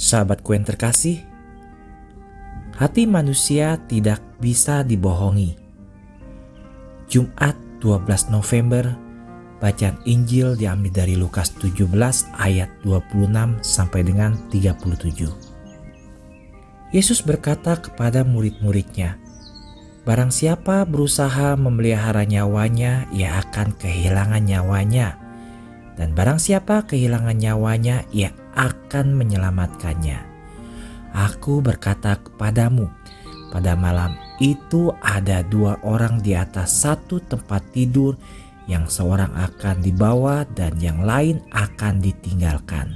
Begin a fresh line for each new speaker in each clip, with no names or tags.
Sahabatku yang terkasih, hati manusia tidak bisa dibohongi. Jumat 12 November, bacaan Injil diambil dari Lukas 17 ayat 26 sampai dengan 37. Yesus berkata kepada murid-muridnya, Barang siapa berusaha memelihara nyawanya, ia akan kehilangan nyawanya. Dan barang siapa kehilangan nyawanya, ia akan menyelamatkannya. Aku berkata kepadamu, pada malam itu ada dua orang di atas satu tempat tidur, yang seorang akan dibawa dan yang lain akan ditinggalkan.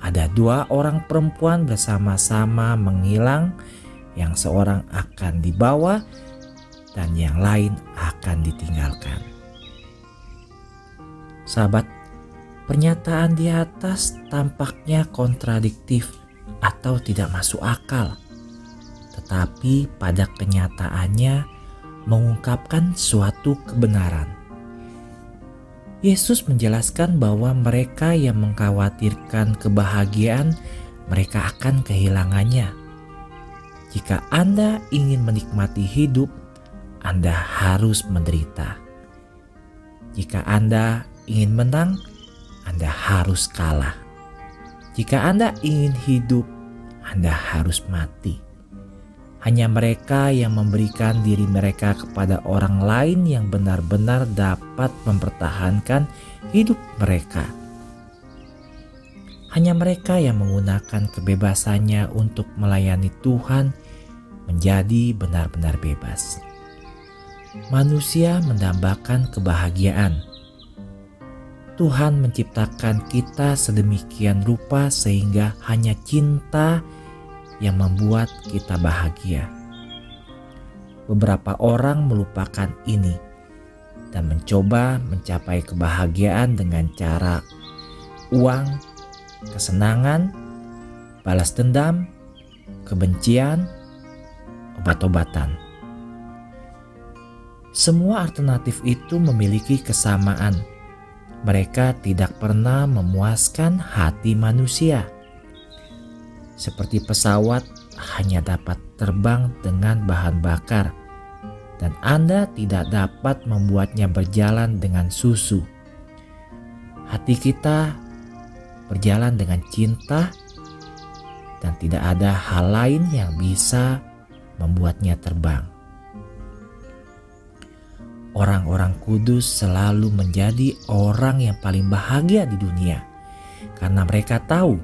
Ada dua orang perempuan bersama-sama menghilang, yang seorang akan dibawa dan yang lain akan ditinggalkan. Sahabat, Pernyataan di atas tampaknya kontradiktif atau tidak masuk akal, tetapi pada kenyataannya mengungkapkan suatu kebenaran. Yesus menjelaskan bahwa mereka yang mengkhawatirkan kebahagiaan, mereka akan kehilangannya. Jika Anda ingin menikmati hidup, Anda harus menderita. Jika Anda ingin menang, anda harus kalah. Jika Anda ingin hidup, Anda harus mati. Hanya mereka yang memberikan diri mereka kepada orang lain yang benar-benar dapat mempertahankan hidup mereka. Hanya mereka yang menggunakan kebebasannya untuk melayani Tuhan menjadi benar-benar bebas. Manusia mendambakan kebahagiaan Tuhan menciptakan kita sedemikian rupa sehingga hanya cinta yang membuat kita bahagia. Beberapa orang melupakan ini dan mencoba mencapai kebahagiaan dengan cara uang, kesenangan, balas dendam, kebencian, obat-obatan. Semua alternatif itu memiliki kesamaan mereka tidak pernah memuaskan hati manusia. Seperti pesawat hanya dapat terbang dengan bahan bakar, dan Anda tidak dapat membuatnya berjalan dengan susu. Hati kita berjalan dengan cinta, dan tidak ada hal lain yang bisa membuatnya terbang orang-orang kudus selalu menjadi orang yang paling bahagia di dunia karena mereka tahu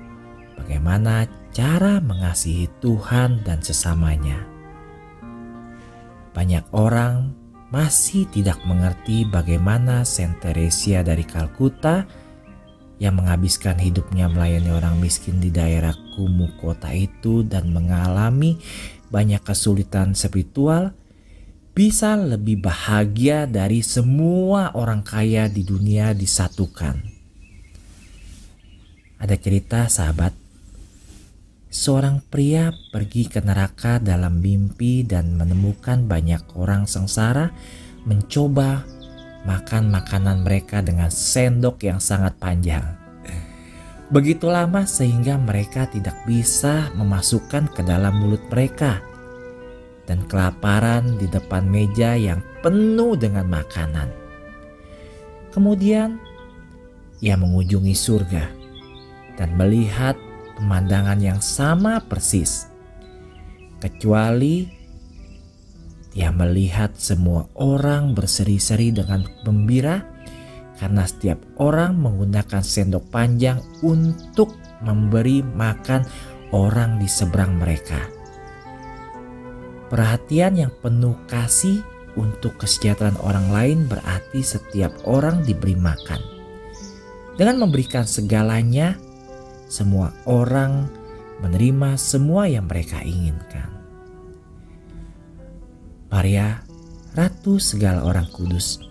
bagaimana cara mengasihi Tuhan dan sesamanya. Banyak orang masih tidak mengerti bagaimana Saint Teresia dari Kalkuta yang menghabiskan hidupnya melayani orang miskin di daerah kumuh kota itu dan mengalami banyak kesulitan spiritual bisa lebih bahagia dari semua orang kaya di dunia disatukan. Ada cerita sahabat, seorang pria pergi ke neraka dalam mimpi dan menemukan banyak orang sengsara mencoba makan makanan mereka dengan sendok yang sangat panjang. Begitu lama sehingga mereka tidak bisa memasukkan ke dalam mulut mereka dan kelaparan di depan meja yang penuh dengan makanan. Kemudian ia mengunjungi surga dan melihat pemandangan yang sama persis, kecuali dia melihat semua orang berseri-seri dengan gembira karena setiap orang menggunakan sendok panjang untuk memberi makan orang di seberang mereka. Perhatian yang penuh kasih untuk kesejahteraan orang lain berarti setiap orang diberi makan. Dengan memberikan segalanya, semua orang menerima semua yang mereka inginkan. Maria, Ratu segala orang kudus,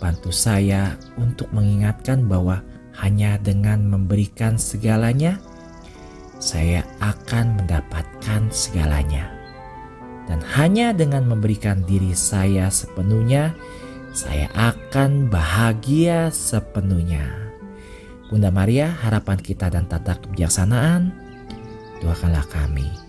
bantu saya untuk mengingatkan bahwa hanya dengan memberikan segalanya, saya akan mendapatkan segalanya. Dan hanya dengan memberikan diri saya sepenuhnya, saya akan bahagia sepenuhnya. Bunda Maria, harapan kita dan tata kebijaksanaan, doakanlah kami.